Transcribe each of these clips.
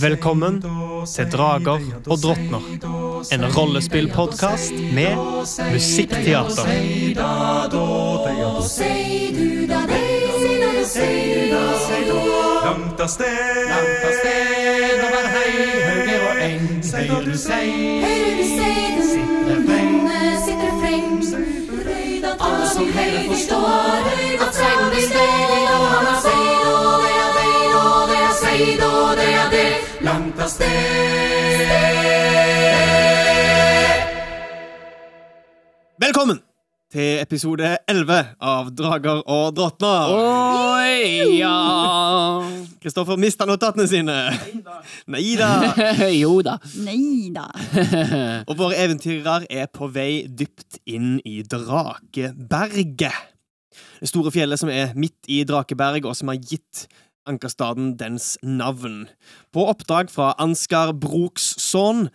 Velkommen til Drager og drottner, en rollespillpodkast med musikkteater. Langt av sted, langt av sted, over hei, høyre og eng. Høyre du sei, Høyre du sei, den sitter sitter freng. Alle som hører forstår at seiden det steg, og han har seid, Langt av sted. Velkommen til episode 11 av Drager og drottner. Oi, ja Kristoffer mista notatene sine. Nei da. Jo da. Nei da. Og våre eventyrere er på vei dypt inn i Drakeberget. Det store fjellet som er midt i Drakeberg, og som har gitt ankerstaden dens navn. På oppdrag fra Ansgar Broksson,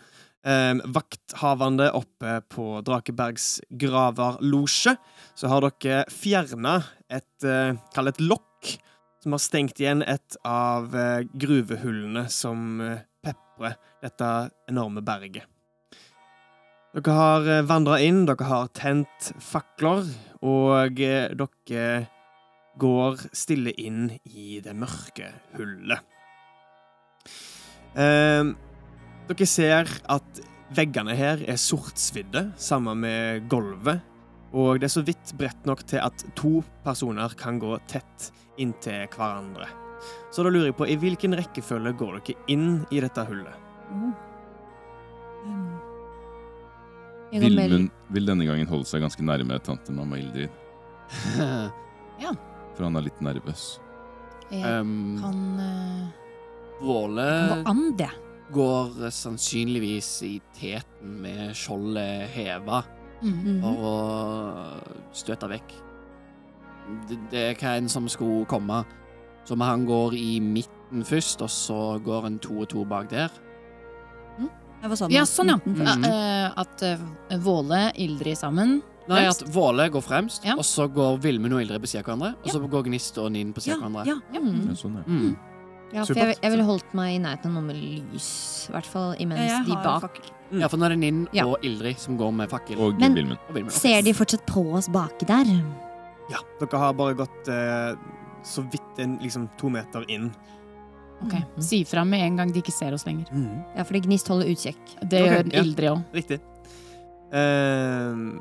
eh, vakthavende oppe på Drakebergs graverlosje, så har dere fjerna et, eh, kall et lokk, som har stengt igjen et av eh, gruvehullene som eh, peprer dette enorme berget. Dere har eh, vandra inn, dere har tent fakler, og eh, dere går stille inn i det mørke hullet. Eh, dere ser at veggene her er sortsvidde, sammen med gulvet, og det er så vidt bredt nok til at to personer kan gå tett inntil hverandre. Så da lurer jeg på, i hvilken rekkefølge går dere inn i dette hullet? Mm. går Vilmund vil denne gangen holde seg ganske nærme tante mamma Ildrid, for han er litt nervøs. Jeg Um, kan uh, Våle gå an, det. går sannsynligvis i teten med skjoldet heva Mhm. for å støte vekk. Det, det er hva enn som skulle komme. Så må han går i midten først, og så går en to og to bak der. Det var sånn, Ja, sånn, ja. Mhm. Mhm. Eh, at eh, Våle, Ildrid sammen. Nei, at Våle går fremst, Ja. og så går Vilmund og Ildrid på siden av hverandre. Og Ja. så går Gnist og Ninn på siden av hverandre. ja. Ja. Mm. Sånn, ja. Mm. ja for jeg, jeg ville holdt meg i nærheten av noe med lys. I hvert fall imens Jeg de bak. Ja, for nå er det Ninn Ja. og Ildrid som går med fakkel. Og Men- Vilmen. og Vilmen. Ser de fortsatt på oss baki der? Ja, dere har bare gått eh, så vidt en, liksom to meter inn. Ok, Mhm. Si fra med en gang de ikke ser oss lenger. Ja, fordi Gnist holder utkikk. Det okay, gjør. Ildrid òg. Riktig. Eh,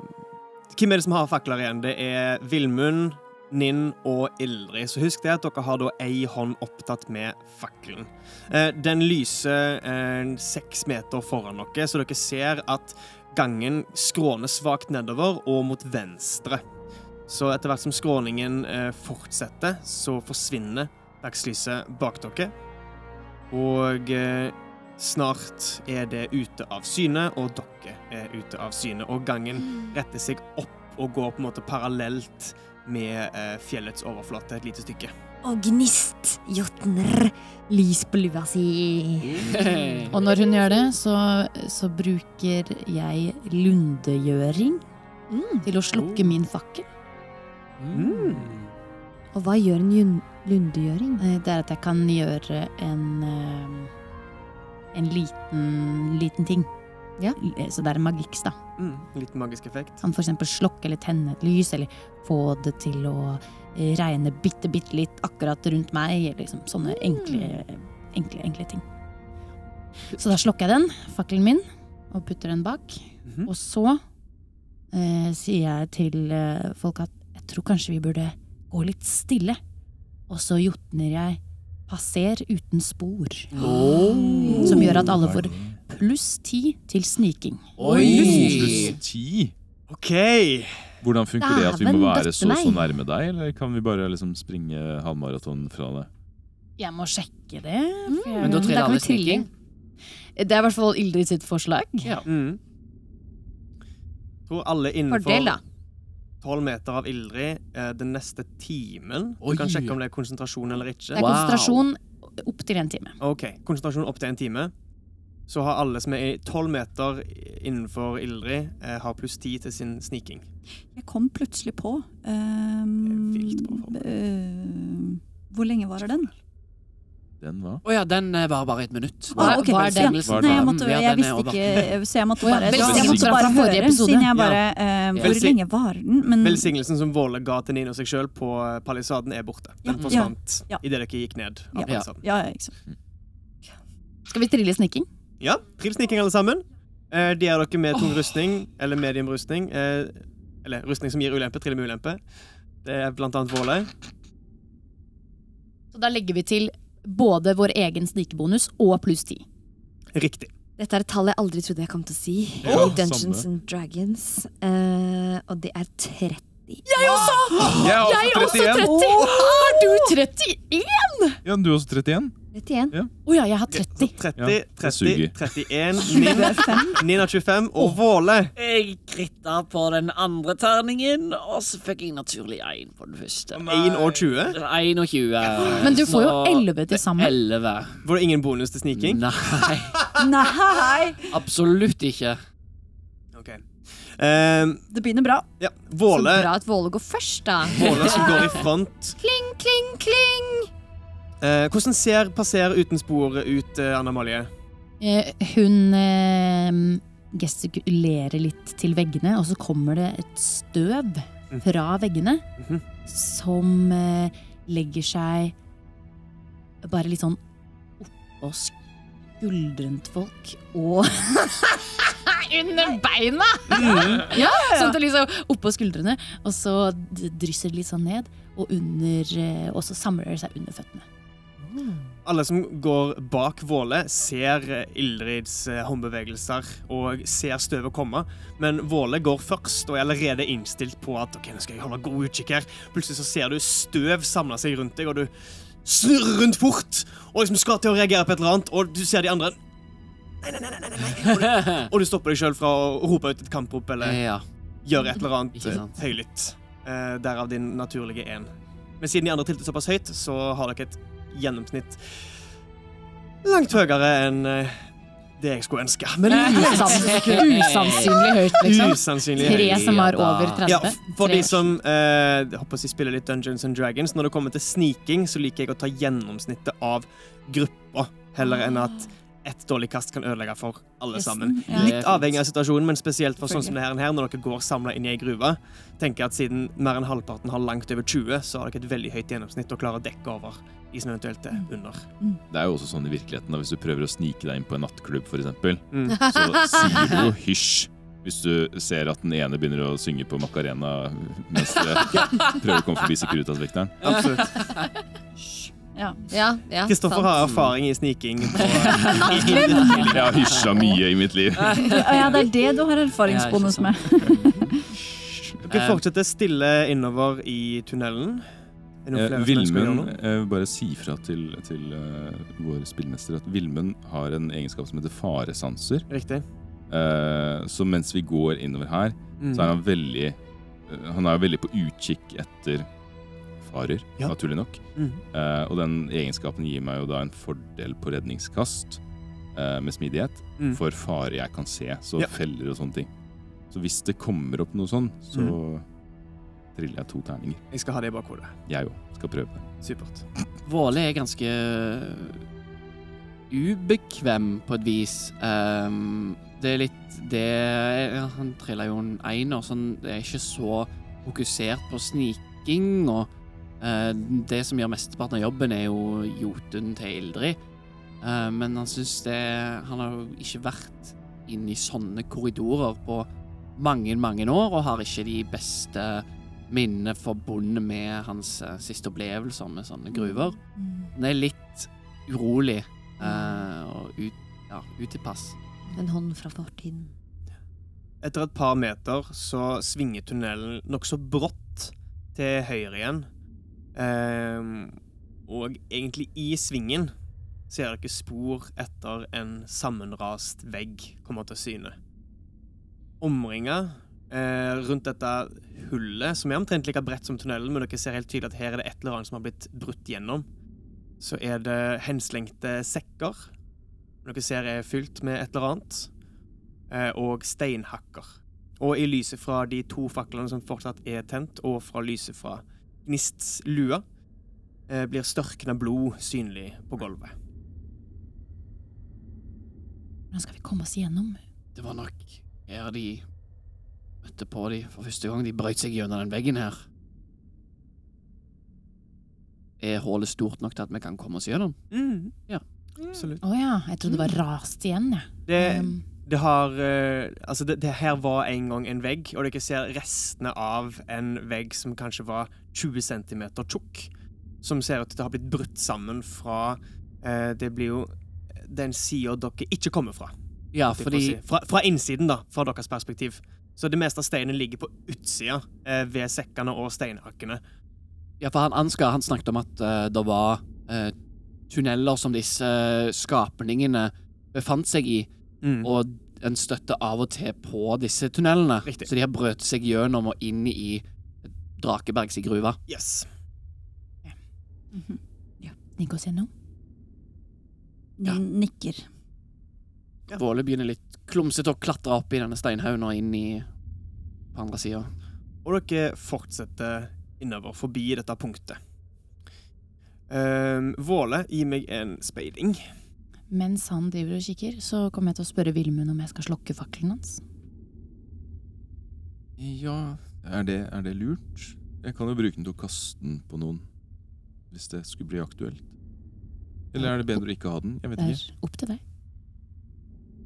hvem er det som har fakler igjen? Det er Villmund, Ninn og Ildrid. Så husk det at dere har da ei hånd opptatt med fakkelen. Eh, den lyser eh, seks meter foran dere, så dere ser at gangen skråner svakt nedover og mot venstre. Så etter hvert som skråningen eh, fortsetter, så forsvinner dagslyset bak dere. Og snart er det ute av syne, og dere er ute av syne. Og gangen retter seg opp og går på en måte parallelt med eh, fjellets overflate et lite stykke. Og Gnist, jotner, lys på lua si. Og når hun gjør det, så, så bruker jeg lundegjøring Mm. til å slukke min fakkel. Mm. Og hva gjør en lundegjøring? Eh, Det er at jeg kan gjøre en eh, En liten, liten ting. Ja. Så det er magiks, da. Mm. Litt magisk effekt. Kan for eksempel slokke eller tenne et lys, eller få det til å eh, regne bitte, bitte litt akkurat rundt meg. Liksom sånne enkle, enkle, enkle ting. Så da slokker jeg den, fakkelen min, og putter den bak. Mhm. Og så eh, sier jeg til eh, folk at jeg tror kanskje vi burde gå litt stille. Og så jotner jeg passer uten spor. Som gjør at alle får pluss ti til sniking. Oi! Pluss ti? OK! Hvordan funker det at vi må være så så nærme deg, eller kan vi bare liksom springe halvmaraton fra det? Jeg må sjekke det. Mm. Men da triller alle sniking. Det er i hvert fall Ildrid sitt forslag. Ja. Mm. Tror alle Fordel, da. Tolv meter av Ildrid eh, den neste timen. Du Oi. kan sjekke om det er konsentrasjon eller ikke. Det er konsentrasjon opp til en time. Ok, konsentrasjon opp til en time. Så har alle som er i tolv meter innenfor Ildrid, eh, har pluss ti til sin sniking. Jeg kom plutselig på um, Det er vilt bra form. eh, Hvor lenge varer den? Den var Å ja, den var bare et minutt. Hva- Ah, okay. hva er den? Ja. Nei, jeg, måtte, jeg, jeg visste ikke Så jeg måtte ja, bare, jeg måtte bare høre, siden jeg bare uh, Hvor lenge varer den? Men Velsignelsen som Våle ga til Nino seg sjøl på eh, palisaden, er borte. Den forsvant Ja. idet dere gikk ned av Ja. palisaden. Ja, ja, ikke sant. Skal vi trille snikking? Ja, trill snikking alle sammen. Eh, de er dere med tung rustning, eller medium rustning. Eh, eller rustning som gir ulempe, triller med ulempe. Det er blant annet Våle. Så da legger vi til både vår egen snikebonus og pluss ti. Riktig. Dette er et tall jeg aldri trodde jeg kom til å si. Ja, I Dungeons and Dragons. Uh, og det er 30. Jeg er også 31! Har du 31? Ja, du er også 31? 31. Å ja, jeg har 30. 30, 30, 31, Nin- Nina 25 og Våle. Jeg kritta på den andre terningen, og så fikk jeg naturlig én på den første. 1 og 20. 21. Men du får jo 11 til sammen. 11. Var det ingen bonus til sniking? Nei, Nei! absolutt ikke. Ehm, Det begynner bra. ja, Så Våle, bra at Våle går først, da. Våle som går i front. Kling, kling, kling. Eh, hvordan ser passer uten spor ut, eh, Anna Amalie? Eh, Hun eh, gestikulerer litt til veggene, og så kommer det et støv Mm. fra veggene Mhm. som eh, legger seg bare litt sånn oppå skuldrene til folk og Under beina! ja, sånn at det liksom oppå skuldrene, og så drysser det litt sånn ned, og, under, eh, og så samler det seg under føttene. Alle som går bak Våle, ser eh, Ildrids eh, håndbevegelser og ser støvet komme. Men Våle går først og er allerede innstilt på at ok, nå skal jeg holde god utkikk her. Plutselig så ser du støv samle seg rundt deg, og du snurrer rundt fort og liksom skal til å reagere på et eller annet, og du ser de andre Nei, nei, nei, nei, nei, nei. Og, du, stopper deg sjøl fra å rope ut et kamprop eller Ja. gjøre et eller annet eh, høylytt. Uh, derav din naturlige én. Men siden de andre tiltet såpass høyt, så har dere et gjennomsnitt langt høyere enn eh, det jeg skulle ønske. Men Usannsynlig høyt, liksom. usannsynlig Tre høyt. som er over 30. Ja, for de som eh, håper jeg spiller litt Dungeons and Dragons, når det kommer til sniking, så liker jeg å ta gjennomsnittet av gruppa, heller enn at ett dårlig kast kan ødelegge for alle sammen. Ja. Litt avhengig av situasjonen, men spesielt for sånn som det her, når dere går samla inn i ei gruve. tenker jeg at Siden mer enn halvparten har langt over 20, så har dere et veldig høyt gjennomsnitt og klarer å dekke over de som eventuelt er under. Det er jo også sånn i virkeligheten da, hvis du prøver å snike deg inn på en nattklubb, eksempel, Mm. så sier du jo hysj. Hvis du ser at den ene begynner å synge på Macarena mens du prøver å komme forbi Securitas-vekteren. Absolutt. Ja. Ja, ja, Kristoffer sant. har erfaring i sniking. På, Jeg har hysja mye i mitt liv. ja, det er det du har erfaringsbonus med. dere fortsetter stille innover i tunnelen. Eh, Vilmund, jeg vil bare si fra til, til uh, vår spillmester at Vilmund har en egenskap som heter faresanser. Riktig. Uh, så mens vi går innover her, Mm. så er han veldig uh, Han er veldig på utkikk etter farer, Ja. naturlig nok. Mm. Eh, og den egenskapen gir meg jo da en fordel på redningskast eh, med smidighet Mm. for fare jeg kan se, så Ja. feller og sånne ting. Så hvis det kommer opp noe sånn, så Mm. triller jeg to terninger. Jeg skal ha det i bakhodet. Jeg òg skal prøve det. Supert. Våle er ganske ubekvem på et vis. Um, det er litt det ja, Han triller jo en einer, så han er ikke så fokusert på sniking. Og eh, det som gjør mesteparten av jobben, er jo Jotun til Ildrid. Eh, men han syns det Han har jo ikke vært inne i sånne korridorer på mange, mange år, og har ikke de beste minnene forbundet med hans eh, siste opplevelser med sånne gruver. Han er litt urolig eh, og ut, ja, utilpass. En hånd fra fortiden. Etter et par meter så svinger tunnelen nokså brått til høyre igjen. Ehm, og egentlig i svingen ser dere spor etter en sammenrast vegg kommer til syne. Omringa eh, rundt dette hullet, som er omtrent like bredt som tunnelen, men dere ser helt tydelig at her er det et eller annet som har blitt brutt gjennom. Så er det henslengte sekker, som dere ser er fylt med et eller annet, eh, og steinhakker. Og i lyset fra de to faklene som fortsatt er tent, og fra lyset fra Gnists lua, eh, blir størkna blod synlig på gulvet. Hvordan skal vi komme oss gjennom? Det var nok her de møtte på de for første gang. De brøt seg gjennom den veggen her. Er hullet stort nok til at vi kan komme oss gjennom? Mm. Ja. Absolutt. Å ja, jeg trodde det var rast igjen, jeg. Det, Um, det har uh, Altså, det, det her var en gang en vegg, og dere ser restene av en vegg som kanskje var 20 cm tjukk. Som ser ut til å ha blitt brutt sammen fra eh, Det blir jo den sida dere ikke kommer fra. Ja, fordi si. fra, fra innsiden, da, fra deres perspektiv. Så det meste av steinen ligger på utsida, eh, ved sekkene og steinhakkene. Ja, for han Ansgar han snakket om at uh, det var uh, tunneler som disse uh, skapningene befant seg i, Mm. og en støtte av og til på disse tunnelene. Riktig. Så de har brøt seg gjennom og inn i Drakebergs i gruva. Yes. Snike oss gjennom. De Ja. nikker. Ja. Våle begynner litt klumsete å klatre opp i denne steinhaugen og inn i på andre sida. Og dere fortsetter innover forbi dette punktet. Um, Våle, gi meg en speiding. Mens han driver og kikker, så kommer jeg til å spørre Vilmund om jeg skal slokke fakkelen hans. Ja, er det, er det lurt? Jeg kan jo bruke den til å kaste den på noen. Hvis det skulle bli aktuelt. Eller er det bedre å ikke ha den? Jeg vet Det ikke. er opp til deg.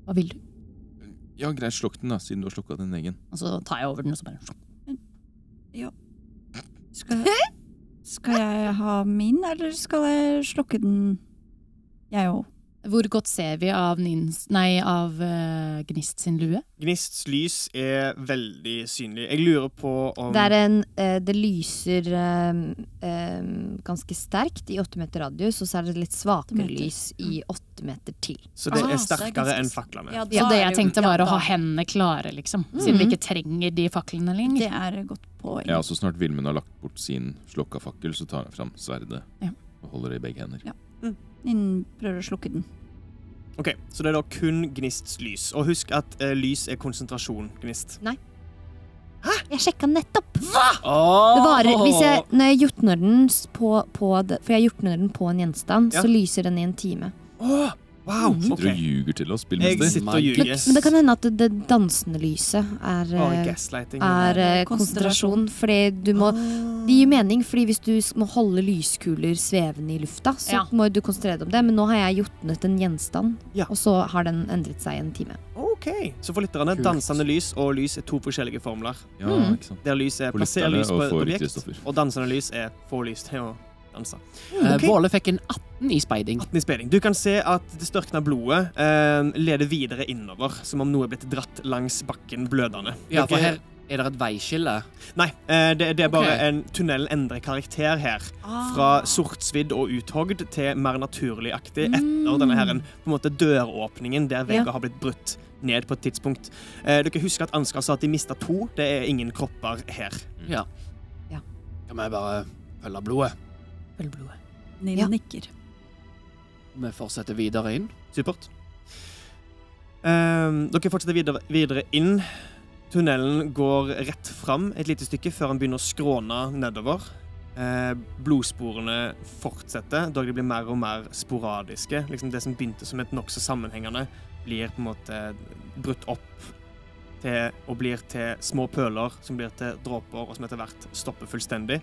Hva vil du? Ja, greit, slokk den, da, siden du har slokka din egen. Og så tar jeg over den, og så bare Skal, skal jeg ha min, eller skal jeg slokke den, jeg òg? Hvor godt ser vi av, Nins, nei, av uh, Gnist sin lue? Gnists lys er veldig synlig. Jeg lurer på om Det er en uh, Det lyser uh, ganske sterkt i åtte meter radius, og så er det litt svakere lys i åtte meter til. Så det Ah, er er sterkere enn faklene. Ja, Så det jeg tenkte ja, var å ha hendene klare, liksom. Siden vi ikke trenger de faklene lenger. Det er godt poeng. Ja, så snart Vilmund har lagt bort sin slokka fakkel, så tar han fram sverdet Ja. og holder det i begge hender. Nin prøver å slukke den. Ok, Så det er da kun Gnists lys. Og husk at eh, lys er konsentrasjon, Gnist. Jeg sjekka nettopp! Hva? Det varer, hvis jeg, når jeg jotner den på, på det, For jeg jotner den på en gjenstand, Ja. så lyser den i en time. Åh, wow! Sitter okay. og ljuger til oss, Jeg spillmester. sitter og My Men, men det kan hende at det, dansende lyset er, eh, er eh, konsentrasjon. Fordi du må Det gir mening, fordi hvis du må holde lyskuler svevende i lufta, så Ja. må du konsentrere deg om det. Men nå har jeg jotnet en gjenstand, Ja. og så har den endret seg i en time. OK. Så for lytterne, Kult. dansende lys og lys er to forskjellige formler. Ja, Mm. ikke sant. Der lys er plassert plasser lys på et objekt, og dansende lys er få lys til å danse. Eh, Ok. Våle fikk en 18 i speiding. 18 i speiding. Du kan se at det størkna blodet eh, leder videre innover, som om noe er blitt dratt langs bakken blødende. Ja, for her er det et veiskille. Nei, eh, det, det er bare okay. en tunnelen endrer karakter her. Ah. Fra sortsvidd og uthogd til mer naturligaktig etter Mm. denne her, på en måte døråpningen der vegga Ja. har blitt brutt ned på et tidspunkt. Eh, dere husker at Ansgar sa at de mista to. Det er ingen kropper her. Ja. Ja. Kan vi bare følge blodet? Følg blodet. Ja. nikker. Vi fortsetter videre inn. Supert. Um, dere fortsetter videre, videre inn. Tunnelen går rett fram et lite stykke før han begynner å skråne nedover. Eh, blodsporene fortsetter, dog de blir mer og mer sporadiske. Liksom det som begynte som et nokså sammenhengende, blir på en måte brutt opp til, og blir til små pøler, som blir til dråper, og som etter hvert stopper fullstendig.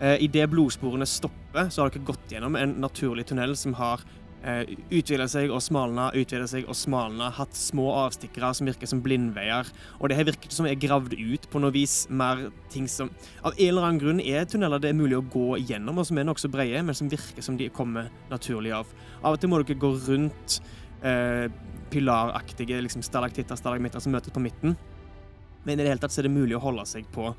Eh, Idet blodsporene stopper, så har dere gått gjennom en naturlig tunnel som har eh, utvida seg og smalna, utvida seg og smalna, hatt små avstikkere som virker som blindveier. Og det her virker som er gravd ut på noe vis. Mer ting som Av en eller annen grunn er tunneler det er mulig å gå gjennom, og som er nokså brede, men som virker som de kommer naturlig av. Av og til må dere gå rundt eh, pilaraktige liksom stalaktitter stalagmitter som møtes på midten. Men i det hele tatt så er det mulig å holde seg på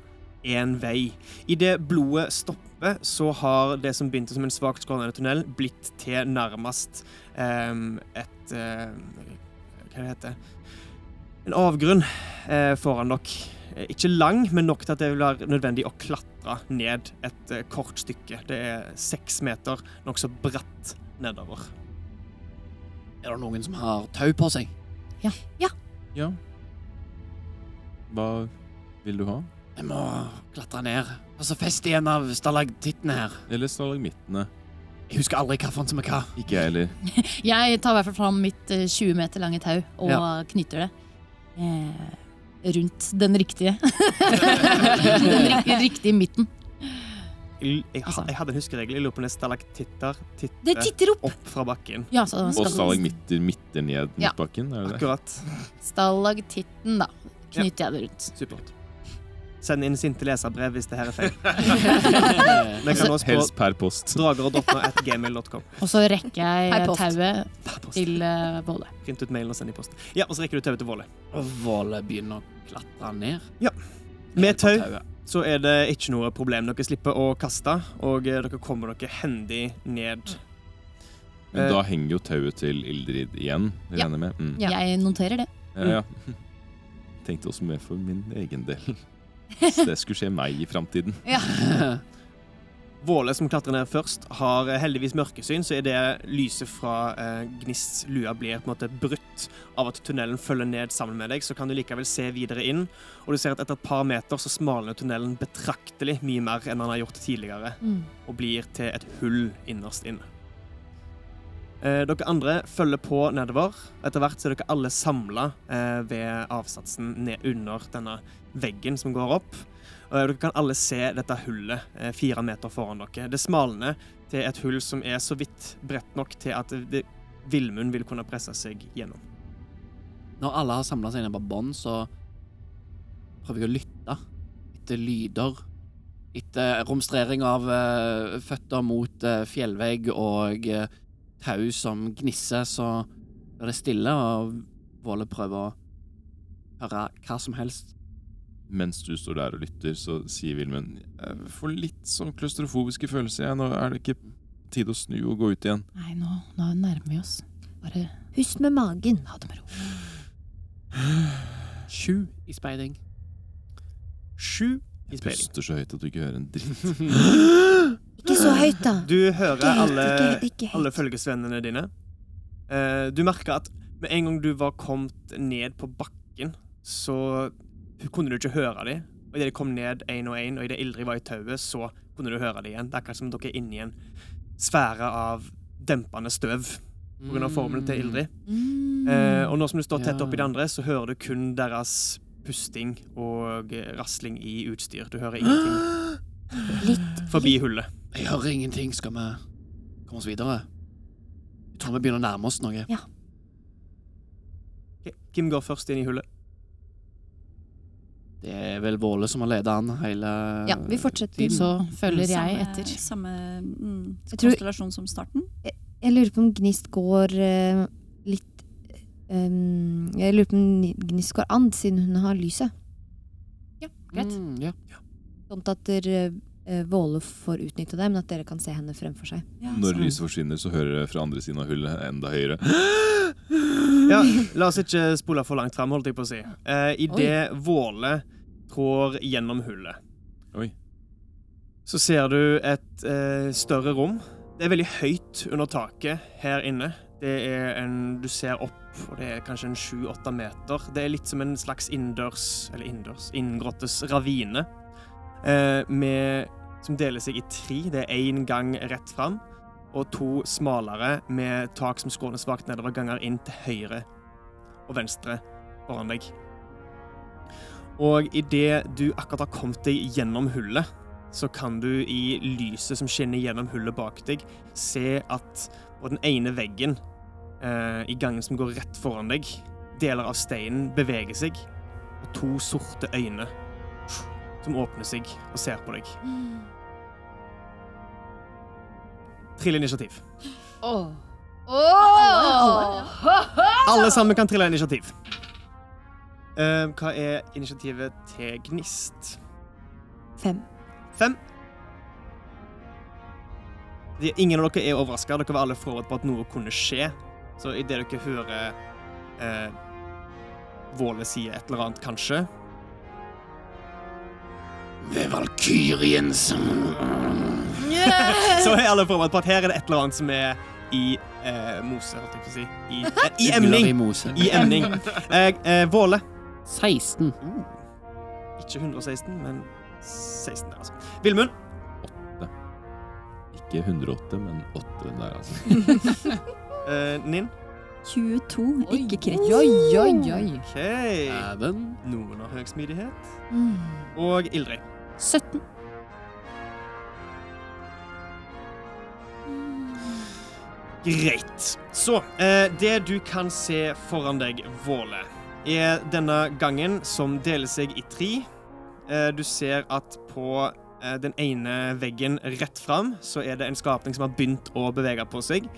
én vei. Idet blodet stopper, så har det som begynte som en svakt skrånende tunnel, blitt til nærmest um, et uh, Hva det heter En avgrunn uh, foran dere. Ikke lang, men nok til at det vil være nødvendig å klatre ned et uh, kort stykke. Det er seks meter, nokså bratt nedover. Er det noen som har tau på seg? Ja. Hva vil du ha? Jeg må klatre ned. Og så feste i en av stalagtittene her. Eller stalagmittene? Jeg husker aldri hvilken som er hva. Ikke jeg heller. Jeg tar i hvert fall fram mitt eh, 20 meter lange tau og Ja. knytter det eh, rundt den riktige. den riktige, riktige midten. Jeg, jeg, Altså. jeg hadde en huskeregel. Jeg lurer på om det er stalaktitter titter, titter opp! opp fra bakken. Ja, så Og stalagmitter midter ned mot Ja. bakken? Er det det? Akkurat. Stalagtitten, da. Knytter jeg det rundt. Supert. Send inn sinte leserbrev hvis det her er feil. Helst per post. drager.no.gmail.com. Og så rekker jeg tauet til uh, Våle. Print ut mailen og send i posten. Ja, og så rekker du tauet til Våle. Og Våle begynner å klatre ned. Ja. Med tau så er det ikke noe problem. Dere slipper å kaste, og eh, dere kommer dere hendig ned. Men da henger jo tauet til Ildrid igjen, Ja. regner jeg med. Mm. Ja. Jeg noterer det. Ja, ja. Tenkte også mer for min egen del. Hvis det skulle skje meg i framtiden. Våle, som klatrer ned først, har eh, heldigvis mørkesyn, så idet lyset fra eh, Gnists lua blir på en måte brutt av at tunnelen følger ned sammen med deg, så kan du likevel se videre inn, og du ser at etter et par meter så smalner tunnelen betraktelig mye mer enn han har gjort tidligere, Mm. og blir til et hull innerst inne. Eh, dere andre følger på nedover. Etter hvert er dere alle samla eh, ved avsatsen ned under denne veggen som går opp. Og dere kan alle se dette hullet eh, fire meter foran dere. Det smalner til et hull som er så vidt bredt nok til at Villmund vil kunne presse seg gjennom. Når alle har samla seg ned på bånn, så prøver jeg å lytte etter lyder. Etter romstrering av eh, føtter mot eh, fjellvegg og eh, tau som gnisser, så blir det stille, og Våle prøver å høre hva som helst. Mens du står der og lytter, så sier Vilmen Jeg får litt sånn klaustrofobiske følelser. Jeg. Nå er det ikke tid tide å snu og gå ut igjen. Nei, nå, nå nærmer vi oss. Bare Pust med magen. ha det med ro. Sju i speiding. Sju i Jeg puster så høyt at du ikke hører en dritt. Ikke så høyt, da. Du hører alle, alle følgesvennene dine. Eh, du merker at med en gang du var kommet ned på bakken, så kunne du ikke høre dem. Og idet de kom ned én og én, og idet Ildrid var i tauet, så kunne du høre dem igjen. Det er akkurat som dere er inni en sfære av dempende støv pga. formelen til Ildrid. Mm. Eh, og nå som du står tett oppi de andre, så hører du kun deres pusting og rasling i utstyr. Du hører ingenting Litt forbi hullet. Jeg hører ingenting. Skal vi komme oss videre? Jeg tror vi begynner å nærme oss noe. Ja. Hvem går først inn i hullet? Det er vel Våle som har ledet an hele Ja, vi fortsetter. tiden. Så følger jeg samme, etter. Samme mm, Jeg tror- konstellasjon som starten. Jeg lurer på om Gnist går uh, litt um, Jeg lurer på om Gnist går an, siden hun har lyset. Greit. Mm, ja. Sånn at dere, eh, Våle får utnytte det, men at dere kan se henne fremfor seg. Ja, Når sånn. lyset forsvinner, så hører dere fra andre siden av hullet enda høyere. Ja, La oss ikke spole for langt frem, holdt jeg på å si. Eh, Idet Våle trår gjennom hullet, Oi. så ser du et eh, større rom. Det er veldig høyt under taket her inne. Det er en Du ser opp, og det er kanskje en sju-åtte meter. Det er litt som en slags innendørs Eller innendørs inngrottes ravine. Eh, med, som deler seg i tre. Det er én gang rett fram, og to smalere med tak som skråner svakt nedover ganger inn til høyre og venstre foran deg. Og idet du akkurat har kommet deg gjennom hullet, så kan du i lyset som skinner gjennom hullet bak deg, se at på den ene veggen eh, i gangen som går rett foran deg, deler av steinen beveger seg, og to sorte øyne som åpner seg og ser på deg. Trill initiativ. Alle sammen kan trille initiativ. Uh, hva er initiativet til Gnist? Fem. Fem. De, ingen av dere er overraska. Dere var alle forberedt på at noe kunne skje. Så idet dere hører eh, Våle si et eller annet, kanskje Ved Valkyriens Så er alle forberedt på at her er det et eller annet som er i eh, mose, holdt jeg på å si. I, eh, i emning. i mose. I emning. Eh, eh, Våle. 16. Ikke 116, men 16 der, altså. Vilmund. Ikke 108, men 8 der, altså. Eh, Ninn. 22, ikke krets. Oi, oi, oi. OK. Noen har høg smidighet. Mm. Og Ildrid. 17. Greit. Så eh, det du kan se foran deg, Våle, er denne gangen som deler seg i tre. Eh, du ser at på eh, den ene veggen rett fram så er det en skapning som har begynt å bevege på seg.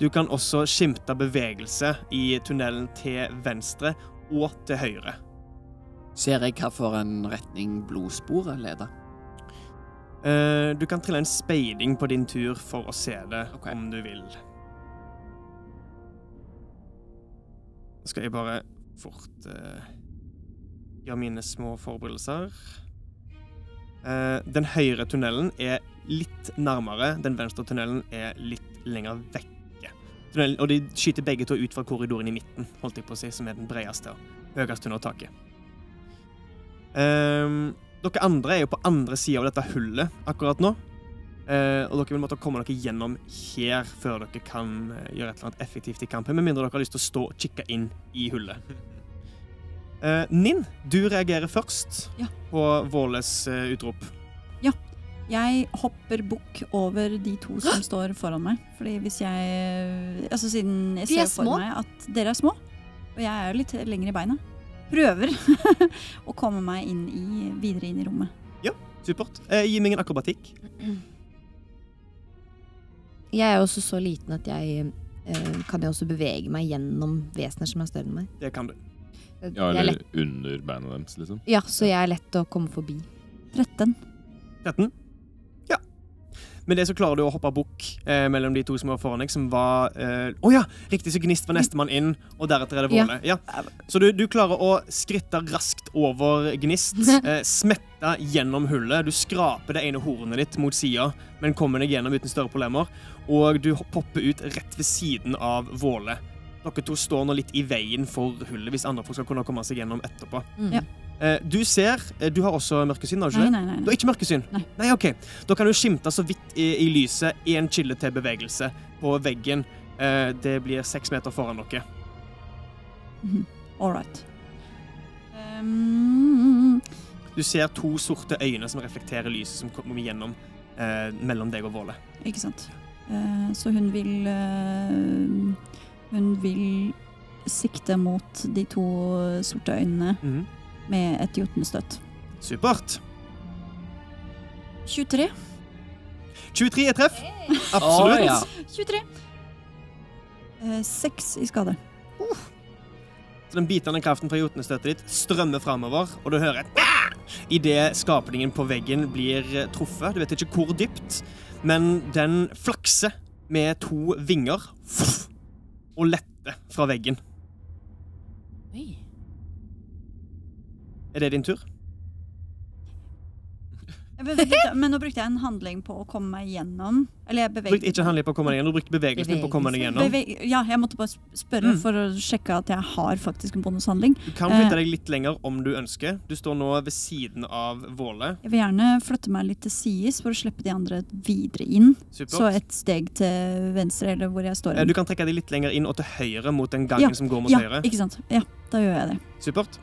Du kan også skimte bevegelse i tunnelen til venstre og til høyre. Ser jeg hvilken retning blodsporet leder? Uh, du kan trille en speiding på din tur for å se det, okay. om du vil. Skal jeg bare fort uh, gjøre mine små forberedelser. Uh, den høyre tunnelen er litt nærmere, den venstre tunnelen er litt lenger vekke. Tunnelen, og de skyter begge to ut fra korridoren i midten, holdt jeg på å si, som er den bredeste og høyeste under taket. Ehm, dere andre er jo på andre sida av dette hullet akkurat nå. Uh, og dere vil måtte komme dere gjennom her før dere kan eh, gjøre et eller annet effektivt i kampen, med mindre dere har lyst til å stå og kikke inn i hullet. Uh, Ninn, du reagerer først Ja. på Våles uh, utrop. Jeg hopper bukk over de to som står foran meg. Fordi hvis jeg Altså siden jeg er ser for meg at dere er små, og jeg er jo litt lenger i beina, prøver å komme meg inn i, videre inn i rommet. Ja, Supert. Eh, gi meg en akrobatikk. Jeg er også så liten at jeg eh, kan jeg også bevege meg gjennom vesener som er større enn meg. Det kan du. Ja, er eller lett, under beina deres, liksom. ja, så jeg er lett å komme forbi. 13. 13. Ja. Med det så klarer du å hoppe bukk eh, mellom de to som var foran deg, som var eh, oh ja! Riktig, så Gnist var nestemann inn, og deretter er det Ja. Våle. Ja. Så du, du klarer å skritte raskt over Gnist, eh, smette gjennom hullet. Du skraper det ene hornet ditt mot sida, men kommer deg gjennom uten større problemer. Og du popper ut rett ved siden av Våle. Dere to står nå litt i veien for hullet, hvis andre folk skal kunne komme seg gjennom etterpå. Mm. Ja. Eh, du ser eh, Du har også mørkesyn, har du ikke Nei, nei, nei. Du har ikke mørkesyn? Nei. nei, OK. Da kan du skimte så vidt i, i lyset én kilde til bevegelse på veggen. Eh, det blir seks meter foran dere. All right. Um, Du ser to sorte øyne som reflekterer lyset som kommer gjennom eh, mellom deg og Våle. ikke sant. Eh, så hun vil eh, Hun vil sikte mot de to sorte øynene Mhm. Med et jotunstøtt. Supert. 23. 23 er treff. Å, Absolutt. ja. 23. Eh, Seks i skade. Så den bitende kraften fra jotunstøtet ditt strømmer framover, og du hører et idet skapningen på veggen blir eh, truffet. Du vet ikke hvor dypt, men den flakser med to vinger og letter fra veggen. Oi. Er det din tur? Men nå brukte jeg en handling på å komme meg gjennom. Eller jeg Du brukte beveget ikke handling på å komme deg gjennom, du brukte bevegelsen din på å komme deg gjennom. Beve ja, jeg måtte bare spørre Mm. for å sjekke at jeg har faktisk en bonushandling. Du kan flytte deg litt lenger om du ønsker. Du står nå ved siden av Våle. Jeg vil gjerne flytte meg litt til sides for å slippe de andre videre inn. Så et steg til venstre, eller hvor jeg står. Eh, Du kan trekke deg litt lenger inn og til høyre mot den gangen Ja, som går mot ja, høyre. ikke sant. Ja, da gjør jeg det. Supert.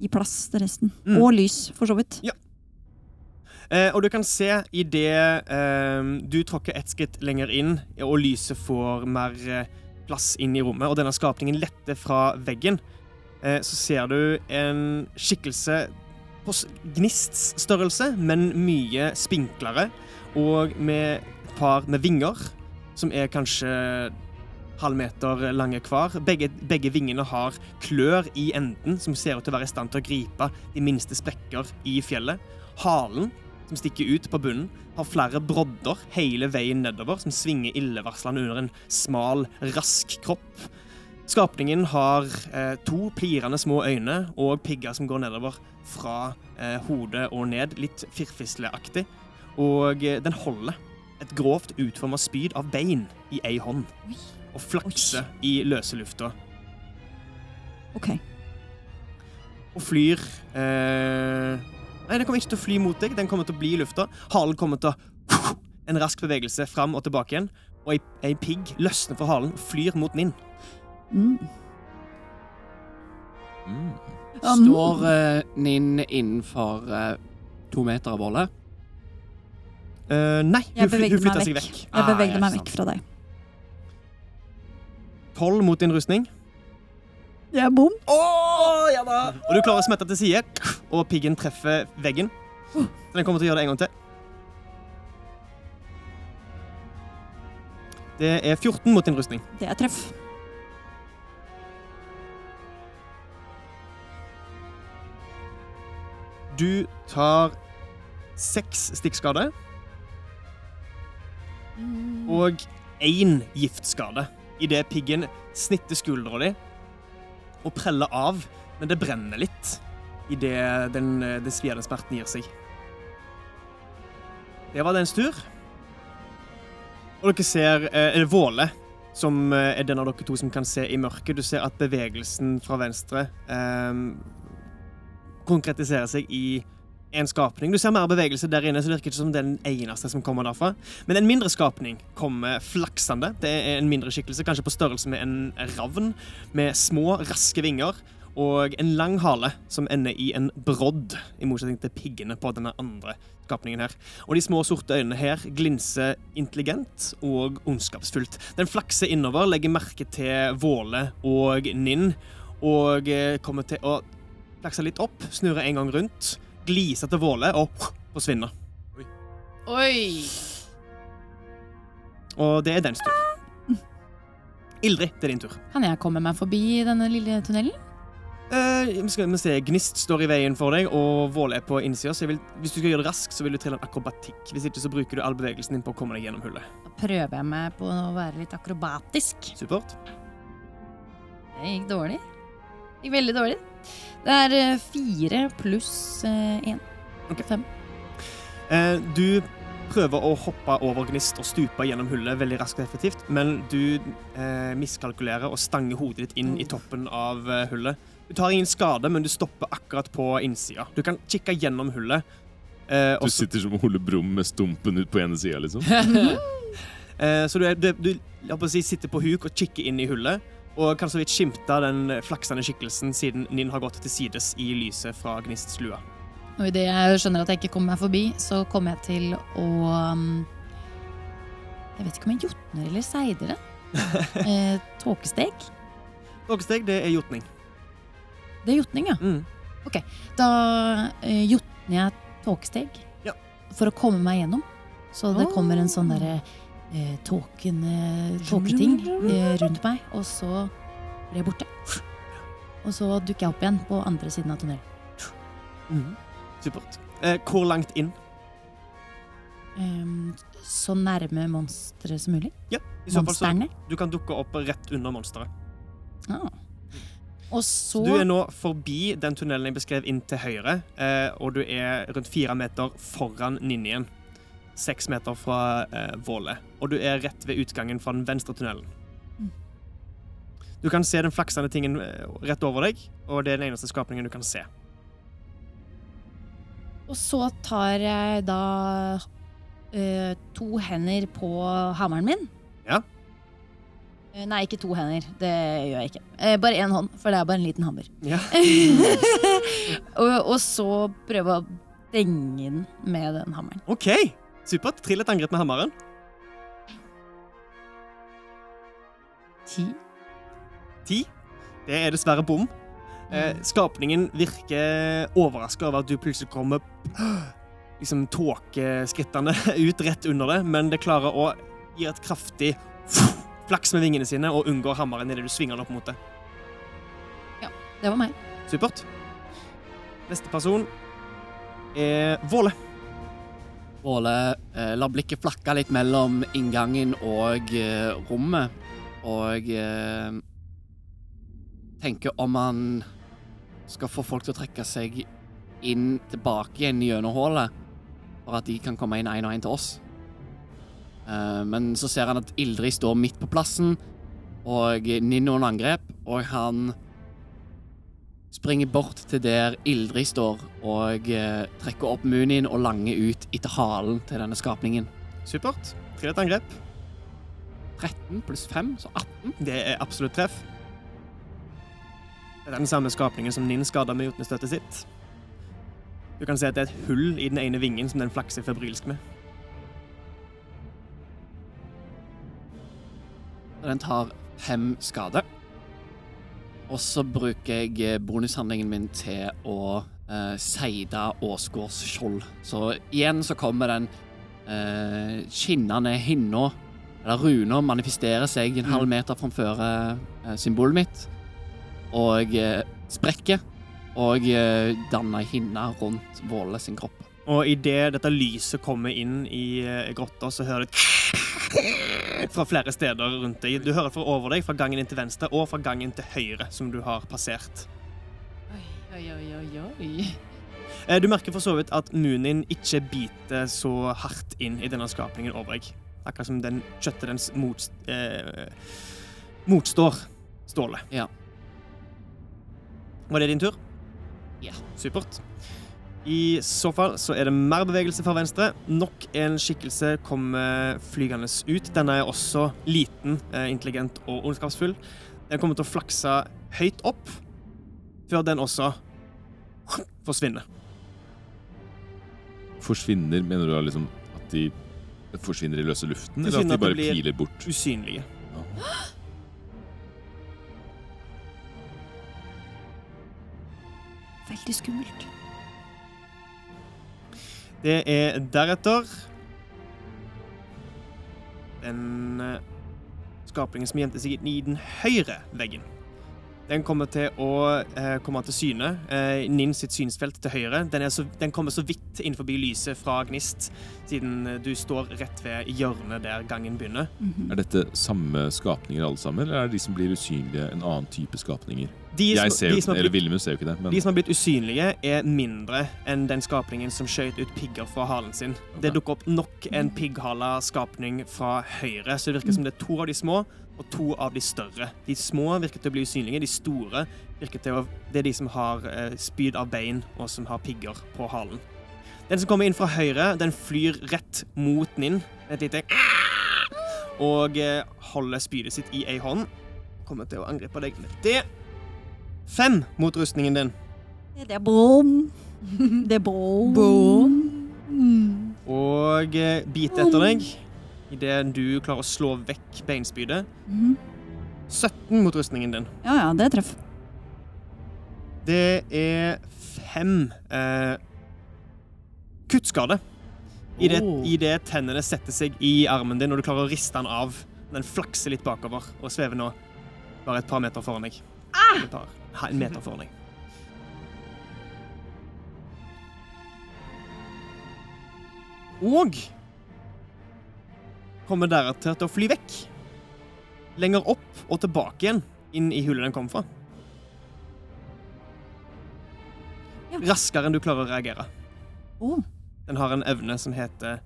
Gi plass til resten. Mm. Og lys, for så vidt. Eh, og du kan se idet eh, du tråkker ett skritt lenger inn, og lyset får mer eh, plass inn i rommet, og denne skapningen letter fra veggen, eh, så ser du en skikkelse på s- gnists størrelse, men mye spinklere, og med et par med vinger, som er kanskje halv meter lange hver. Begge, begge vingene har klør i enden, som ser ut til å være i stand til å gripe de minste sprekker i fjellet. Halen som stikker ut på bunnen, har flere brodder hele veien nedover, som svinger illevarslende under en smal, rask kropp. Skapningen har eh, to plirende små øyne og pigger som går nedover fra eh, hodet og ned, litt firfisleaktig. Og eh, den holder et grovt utforma spyd av bein i ei hånd og flakser i løse lufta. OK. og flyr eh... Nei, den kommer ikke til å fly mot deg. Den kommer til å bli i lufta. Halen kommer til å En rask bevegelse fram og tilbake igjen. Og ei, ei pigg løsner fra halen og flyr mot Ninn. Mm. Mm. Står eh, Ninn innenfor eh, to meter av bålet? Uh, nei, hun, hun flytta seg vekk. vekk. Jeg bevegde Ah, meg vekk fra deg. Tolv mot din rustning. Det er bom. ja da! Og du klarer å smette til side, og piggen treffer veggen. Så den kommer til å gjøre det en gang til. Det er 14 mot din rustning. Det er treff. Du tar seks stikkskade og én giftskade idet piggen snitter skuldra di og preller av, men det brenner litt idet den, den sviende smerten gir seg. Det var dens tur. Og dere ser eh, Våle, som eh, er den av dere to som kan se i mørket. Du ser at bevegelsen fra venstre eh, konkretiserer seg i en skapning. Du ser mer bevegelse der inne, så det virker ikke som det er den eneste som kommer derfra. Men en mindre skapning kommer flaksende. Det er en mindre skikkelse, kanskje på størrelse med en ravn, med små, raske vinger og en lang hale som ender i en brodd, i motsetning til piggene på denne andre skapningen her. Og de små, sorte øynene her glinser intelligent og ondskapsfullt. Den flakser innover, legger merke til Våle og Ninn, og eh, kommer til å flakse litt opp, snurre en gang rundt, gliser til Våle og forsvinner. Oi! Og det er dens tur. Ildrid, det er din tur. Kan jeg komme meg forbi denne lille tunnelen? Eh, skal vi se, Gnist står i veien for deg, og Våle er på innsida. Så jeg vil, hvis du skal gjøre det raskt, så vil du trille en akrobatikk. Hvis ikke så bruker du all bevegelsen din på å komme deg gjennom hullet. Da prøver jeg meg på å være litt akrobatisk. Supert. Det gikk dårlig. Det gikk veldig dårlig. Det er eh, fire pluss én. Okay. Fem. Eh, du prøver å hoppe over gnist og stupe gjennom hullet veldig raskt og effektivt, men du eh, miskalkulerer og stanger hodet ditt inn i toppen av eh, hullet. Du tar ingen skade, men du stopper akkurat på innsida. Du kan kikke gjennom hullet. Eh, Du sitter som Ole Brumm med stumpen ut på ene sida, liksom. Eh, så du, er, du, du jeg holdt å si, sitter på huk og kikker inn i hullet, og kan så vidt skimte den flaksende skikkelsen siden Ninn har gått til sides i lyset fra Gnists lue. Og idet jeg skjønner at jeg ikke kommer meg forbi, så kommer jeg til å um, Jeg vet ikke om jeg jotner eller seider det. Eh, tåkesteg. Tåkesteg, det er jotning. Det er jotning, ja. Mm. Da eh, jotner jeg tåkesteg Ja. for å komme meg gjennom. Så det kommer en sånn derre eh, tåketing eh, rundt meg, og så ble jeg borte. Og så dukker jeg opp igjen på andre siden av tunnelen. Mm. Supert. Eh, hvor langt inn? Em, så nærme monsteret som mulig. Ja, i så fall så Du kan dukke opp rett under monsteret. Ah. Og så Du er nå forbi den tunnelen jeg beskrev inn til høyre, eh, og du er rundt fire meter foran Ninjen. Seks meter fra eh, Våle. Og du er rett ved utgangen fra den venstre tunnelen. Mm. Du kan se den flaksende tingen eh, rett over deg, og det er den eneste skapningen du kan se. Og så tar jeg da eh, to hender på hammeren min. Ja. Eh, nei, ikke to hender. Det gjør jeg ikke. Eh, bare én hånd, for det er bare en liten hammer. Ja. og, og så prøve å denge den med den hammeren. OK, supert. Trill et angrep med hammeren. Ti. Ti. Det er dessverre bom. Eh, skapningen virker overraska over at du plutselig kommer liksom tåkeskrittene ut rett under det, men det klarer å gi et kraftig flaks med vingene sine og unngår hammeren idet du svinger den opp mot det. Ja, Det var meg. Supert. Neste person er Våle. Våle eh, lar blikket flakke litt mellom inngangen og eh, rommet, og eh, tenker om han skal få folk til å trekke seg inn tilbake igjen gjennom hullet, for at de kan komme inn én og én til oss. Eh, men så ser han at Ildrid står midt på plassen, og Ninno under angrep, og han springer bort til der Ildrid står, og eh, trekker opp munien og langer ut etter halen til denne skapningen. Supert. Trillet angrep. 13 pluss 5, så 18. Det er absolutt treff. Det er den samme skapningen som Ninn skada med jotnestøtet sitt. Du kan se at det er et hull i den ene vingen som den flakser febrilsk med. Den tar fem skade. Og så bruker jeg eh, bonushandlingen min til å eh, seide Åsgårds skjold. Så igjen så kommer den eh, skinnende hinna, eller runa, manifesterer seg en halv meter framfor eh, symbolet mitt, og eh, sprekker, og eh, danner hinne rundt Våle sin kropp. Og idet dette lyset kommer inn i eh, grotta, så hører du fra flere steder rundt deg. Du hører fra over deg, fra gangen inn til venstre og fra gangen til høyre, som du har passert. Oi, oi, oi, oi, oi. Eh, Du merker for så vidt at Munin ikke biter så hardt inn i denne skapningen over deg. Akkurat som den kjøttet dens mot, eh, motstår stålet. Ja. Var det din tur? Ja. Supert. I så fall så er det mer bevegelse fra venstre. Nok en skikkelse kommer flygende ut. Denne er også liten, eh, intelligent og ondskapsfull. Den kommer til å flakse høyt opp, før den også forsvinner. Forsvinner, mener du da liksom at de forsvinner i løse luften, eller at de bare blir- piler bort? Usynlige. Ja. Veldig skummelt. Det er deretter den eh, skapningen som gjemte seg i den høyre veggen. Den kommer til å eh, komme til syne. Eh, Ninn sitt synsfelt til høyre. Den, er så, den kommer så vidt innenfor lyset fra Gnist, siden eh, du står rett ved hjørnet der gangen begynner. Er dette samme skapninger alle sammen, eller er det de som blir usynlige, en annen type skapninger? De som- ser de som blitt- ser jo ikke det, men De som har blitt usynlige, er mindre enn den skapningen som skjøt ut pigger fra halen sin. Det dukker opp nok en pigghala skapning fra høyre, så det virker som det er to av de små og to av de større. De små virker til å bli usynlige, de store virker til å Det er de som har eh, spyd av bein og som har pigger på halen. Den som kommer inn fra høyre, den flyr rett mot Ninn. Et lite Og eh, holder spydet sitt i ei hånd. Kommer til å angripe deg med det. Fem mot rustningen din. Det er bom. Det er bom. Og eh, biter etter deg idet du klarer å slå vekk beinspydet. Mhm. 17 mot rustningen din. Ja, ja, det treff. Det er fem eh, kuttskade. I det, Oh. I det tennene setter seg i armen din, og du klarer å riste den av. Den flakser litt bakover og svever nå bare et par meter foran deg. Et par, en meter foran deg. Og kommer deretter til å fly vekk. Lenger opp og tilbake igjen, inn i hullet den kom fra. Ja. Raskere enn du klarer å reagere. Oh. Den har en evne som heter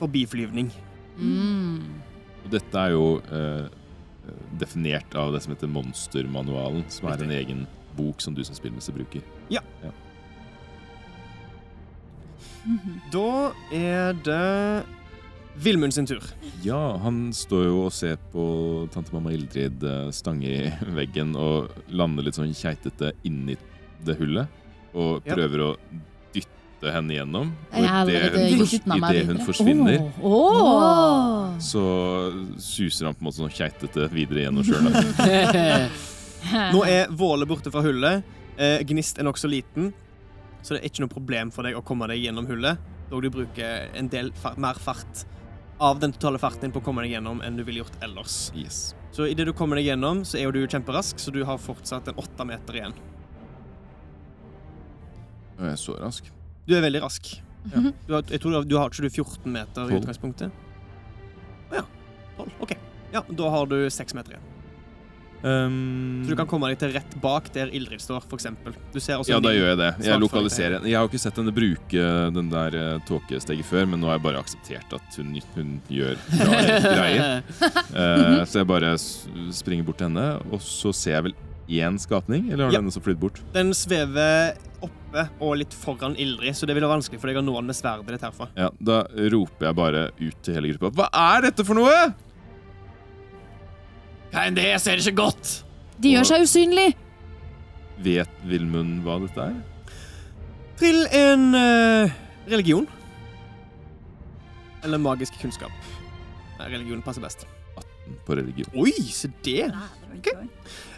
forbiflyvning. Mm. Og dette er jo eh, definert av det som heter Monstermanualen, som er en egen bok som du som spillmester bruker. Ja. Da er det Vilmund sin tur. Ja, han står jo og ser på tante mamma Ildrid eh, stange i veggen og lander litt sånn keitete inni det hullet. Og Ja. prøver å dytte henne gjennom. Og idet hun, i det hun forsvinner, oh. Oh. så suser han på en måte sånn keitete videre gjennom sjøla. Nå er Våle borte fra hullet. Eh, Gnist er nokså liten, så det er ikke noe problem for deg å komme deg gjennom hullet. Dog du bruker en del mer fart av den totale farten din på å komme deg gjennom enn du ville gjort ellers. Yes. Så idet du kommer deg gjennom, så er jo du kjemperask, så du har fortsatt en åtte meter igjen. Jeg er så rask. Du er veldig rask. Du har, jeg tror du har, du har ikke du 14 meter i utgangspunktet? Å ja. 12. OK. Ja, da har du seks meter igjen. Um, Så du kan komme deg til rett bak der Ildrid står, også Ja, da gjør jeg det. Jeg lokaliserer. Jeg har ikke sett henne bruke den der uh, tåkesteget før, men nå har jeg bare akseptert at hun, hun gjør rare greier. Uh, så jeg bare springer bort til henne, og så ser jeg vel én skapning? Eller har Ja. den som flydd bort? Den svever oppe og litt foran Ildrid, så det vil være vanskelig for deg å nå den med sverdet ditt herfra. Ja, Da roper jeg bare ut til hele gruppa. Hva er dette for noe?! Hva enn det jeg så er ikke godt! De gjør seg usynlig! Vet Vilmund hva dette er? Trill en uh, religion. Eller magisk kunnskap. Nei, religion passer best. 18 På religion. Oi, se det! Okay.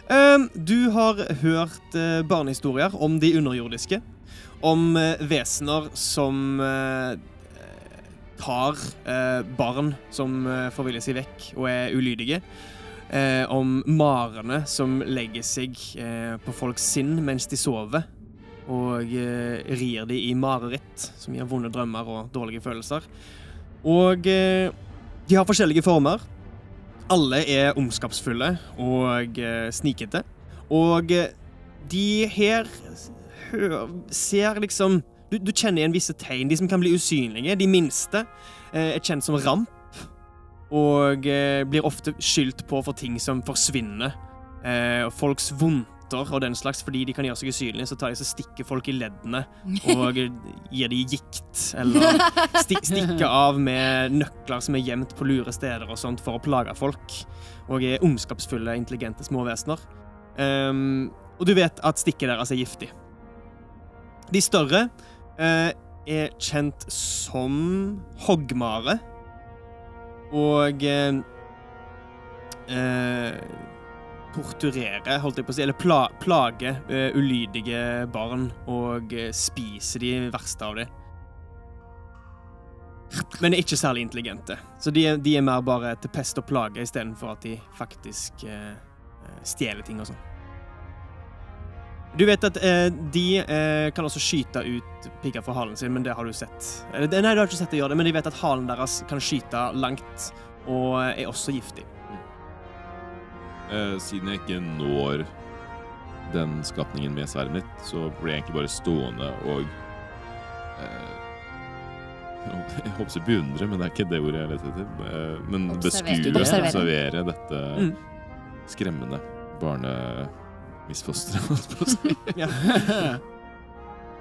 Um, du har hørt uh, barnehistorier om de underjordiske. Om uh, vesener som uh, tar barn som uh, i seg vekk og er ulydige. Eh, om marene som legger seg eh, på folks sinn mens de sover. Og eh, rir de i mareritt, som gir vonde drømmer og dårlige følelser. Og eh, de har forskjellige former. Alle er ondskapsfulle og eh, snikete. Og eh, de her ser liksom du, du kjenner igjen visse tegn. De som kan bli usynlige. De minste er kjent som ramp. Og eh, blir ofte skyldt på for ting som forsvinner. Eh, folks vondter og den slags, fordi de kan gjøre seg usynlige, så tar de så stikker folk i leddene og gir de gikt. Eller sti stikker av med nøkler som er gjemt på lure steder og sånt for å plage folk. Og er ondskapsfulle, intelligente småvesener. Um, og du vet at stikket deres er giftig. De større eh, er kjent som hoggmare. Og eh, eh, torturere, holdt jeg på å si, eller pla plage eh, ulydige barn og eh, spise de verste av dem. Men ikke særlig intelligente. Så de de er mer bare til pest og plage istedenfor at de faktisk eh, stjeler ting og sånn. Du vet at eh, de eh, kan også skyte ut pigger fra halen sin, men det har du sett. Eller, nei, du har ikke sett det gjøre det, men de vet at halen deres kan skyte langt og er også giftig. Eh, siden jeg ikke når den skapningen med sverdet mitt, så blir jeg egentlig bare stående og eh, Jeg håper å si beundre, men det er ikke det ordet jeg leter etter. Eh, men Observere. beskue, Observere. dette Mm. skremmende barnemisfosteret, holdt på å si.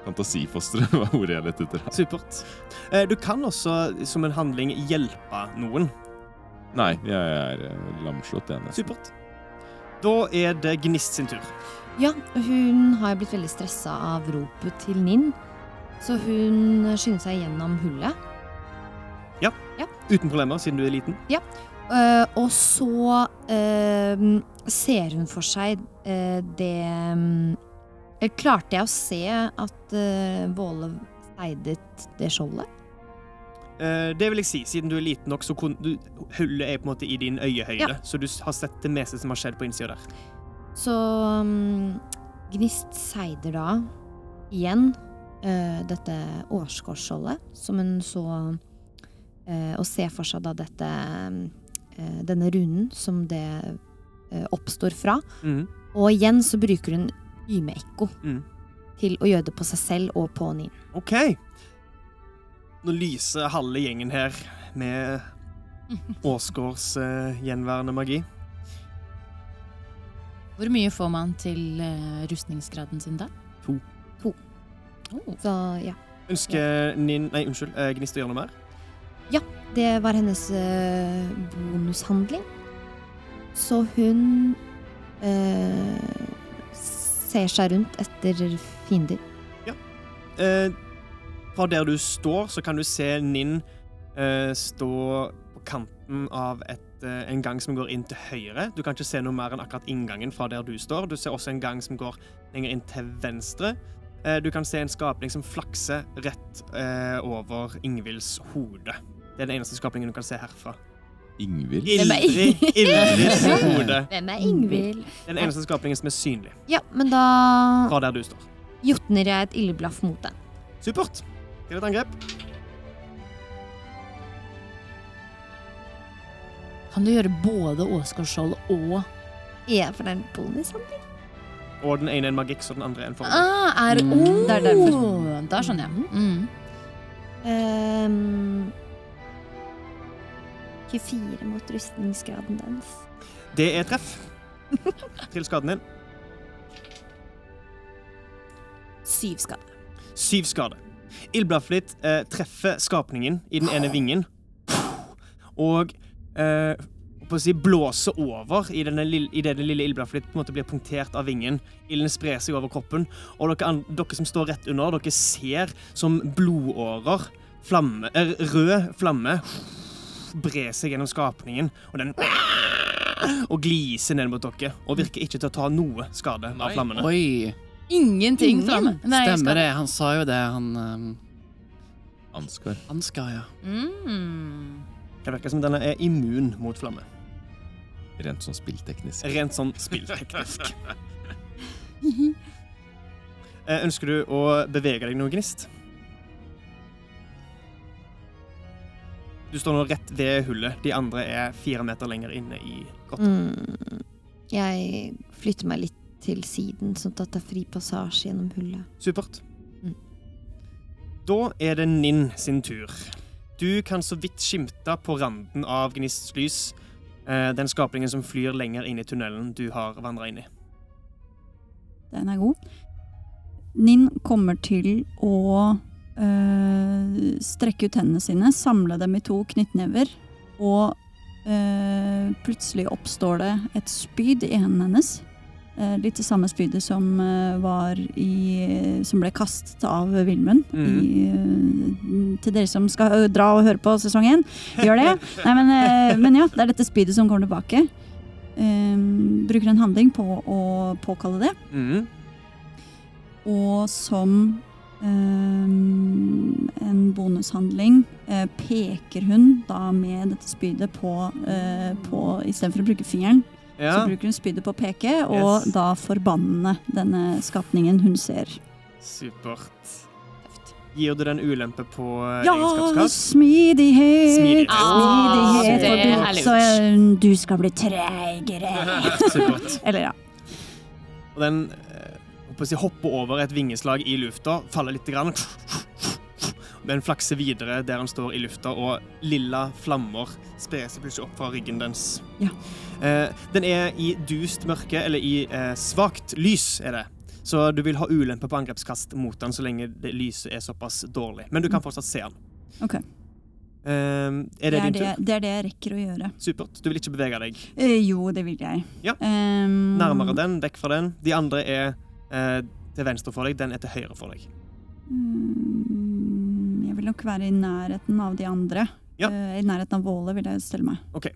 Fantasifostre var ordet jeg lette etter. Supert. Eh, du kan også som en handling hjelpe noen. Nei, jeg er eh, lamslått igjen. Supert. Da er det Gnist sin tur. Ja, hun har blitt veldig stressa av ropet til Ninn. Så hun skynder seg gjennom hullet. Ja, Uten problemer, siden du er liten. Eh, og så eh, ser hun for seg eh, det eh, Klarte jeg å se at Våle seidet det skjoldet? Eh, det vil jeg si. Siden du er liten nok, så kun, du, hullet er på en måte i din øyehøyde. Ja. Så du har sett det meste som har skjedd på innsida der. Så um, Gnist seider da igjen uh, dette årskårsskjoldet, som hun så uh, Og ser for seg da dette eh, denne runen som det eh, oppstår fra. Mm. Og igjen så bruker hun ymeekko Mm. til å gjøre det på seg selv og på Nin. OK. Nå lyser halve gjengen her med Åsgårds eh, gjenværende magi. Hvor mye får man til eh, rustningsgraden sin da? To. To. Oh. Så ja. Ønsker Nin Nei, unnskyld. eh, Gnist å gjøre noe mer? Det var hennes eh, bonushandling. Så hun eh, ser seg rundt etter fiender. Eh, fra der du står, så kan du se Ninn eh, stå på kanten av et, eh, en gang som går inn til høyre. Du kan ikke se noe mer enn akkurat inngangen fra der du står. Du ser også en gang som går lenger inn til venstre. Eh, du kan se en skapning som flakser rett over Ingvilds hode. Det er den eneste skapningen du kan se herfra. Ingvild? Ildrid Ildrids hode. Hvem er Ingvild? Den eneste skapningen som er synlig. Ja, men da Fra der du står. Jotner jeg et ildblaff mot den. Supert. Til et angrep. Kan du gjøre både Åsgardskjold og Er for den bonushandling? Og den ene er en magikk, så den andre er en formel. Ah, er, oh, det er derfor. Da skjønner jeg. Mm. Um, 24 mot rustningsgraden dens. Det er treff. Til skaden din. Syv skade. Syv skade. Ildblaffet ditt eh, treffer skapningen i den ene vingen. Og eh, på å si, blåser over i, lille, i det lille ildblaffet ditt på en måte blir punktert av vingen. Ilden sprer seg over kroppen, og dere, dere som står rett under, dere ser som blodårer, flamme, eh, rød flamme, brer seg gjennom skapningen, og den og gliser ned mot dere, og virker ikke til å ta noe skade Nei. av flammene. Oi, Ingenting Ingen? flamme. Nei, stemmer det. Han sa jo det, han um, Ansgar. Ansgar, ja. Mm. Det virker som denne er immun mot flamme. Rent sånn spillteknisk. Rent sånn spillteknisk. Eh, Ønsker du å bevege deg noe, Gnist? Du står nå rett ved hullet. De andre er fire meter lenger inne i grotta. Mm. Jeg flytter meg litt til siden, sånn at det er fri passasje gjennom hullet. Supert. Mm. Da er det Ninn sin tur. Du kan så vidt skimte på randen av Gnists lys eh, den skapningen som flyr lenger inn i tunnelen du har vandra inn i. Den er god. Ninn kommer til å øh, strekke ut hendene sine, samle dem i to knyttnever, og øh, plutselig oppstår det et spyd i hendene hennes. Eh, litt det samme spydet som øh, var i Som ble kastet av Vilmund. i, øh, til dere som skal dra og høre på sesong én, gjør det. Nei, men, men ja, det er dette spydet som kommer tilbake. Um, bruker en handling på å påkalle det. Mm. Og som eh, en bonushandling eh, peker hun da med dette spydet på, uh, på Istedenfor å bruke fingeren, Ja. så bruker hun spydet på å peke, og Yes. da forbanne denne skapningen hun ser. Supert. Gir du den ulempe på eh, Ja, egenskapskast? smidighet! Smidighet. Ah, Smidighet, for du, så eh, du skal bli treigere. Supert. Eller ja. Og den eh, på å si, hopper over et vingeslag i lufta, faller litt. Grann. Den flakser videre der han står i lufta, og lilla flammer sprer seg plutselig opp fra ryggen dens. Ja. Eh, den er i dust mørke, eller i eh, svakt lys, er det. Så du vil ha ulempe på angrepskast mot den så lenge det lyset er såpass dårlig. Men du kan fortsatt se den. Ok. Eh, er det, Det er din tur? det er det jeg rekker å gjøre. Supert. Du vil ikke bevege deg Eh, jo, det vil jeg. Ja. Um... nærmere den, vekk fra den. De andre er eh, til venstre for deg, den er til høyre for deg. Mm, Jeg vil nok være i nærheten av de andre. Ja. Eh, I nærheten av Våle vil jeg stelle meg. OK.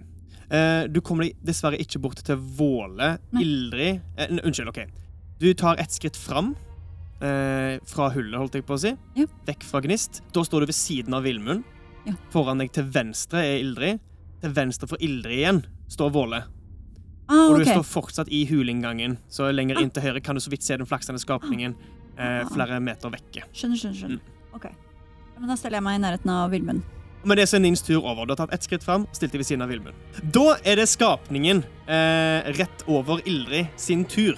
Eh, du kommer deg dessverre ikke bort til Våle. Ildrid eh, Unnskyld, OK. Du tar ett skritt fram eh, fra hullet, holdt jeg på å si. Ja. Vekk fra Gnist. Da står du ved siden av Villmund. Ja. Foran deg til venstre er Ildrid. Til venstre for Ildrid igjen står Våle. Ah, Og du okay. står fortsatt i huleinngangen, så lenger inn til høyre kan du så vidt se den flaksende skapningen eh, Ah. flere meter vekke. Skjønner, skjønner. skjønner. Mm. Ok. Men da steller jeg meg i nærheten av Vilmund. Men Med det så er Nins tur over. Du har tatt ett skritt fram og stilt deg ved siden av Vilmund. Da er det skapningen eh, rett over Ildrid sin tur.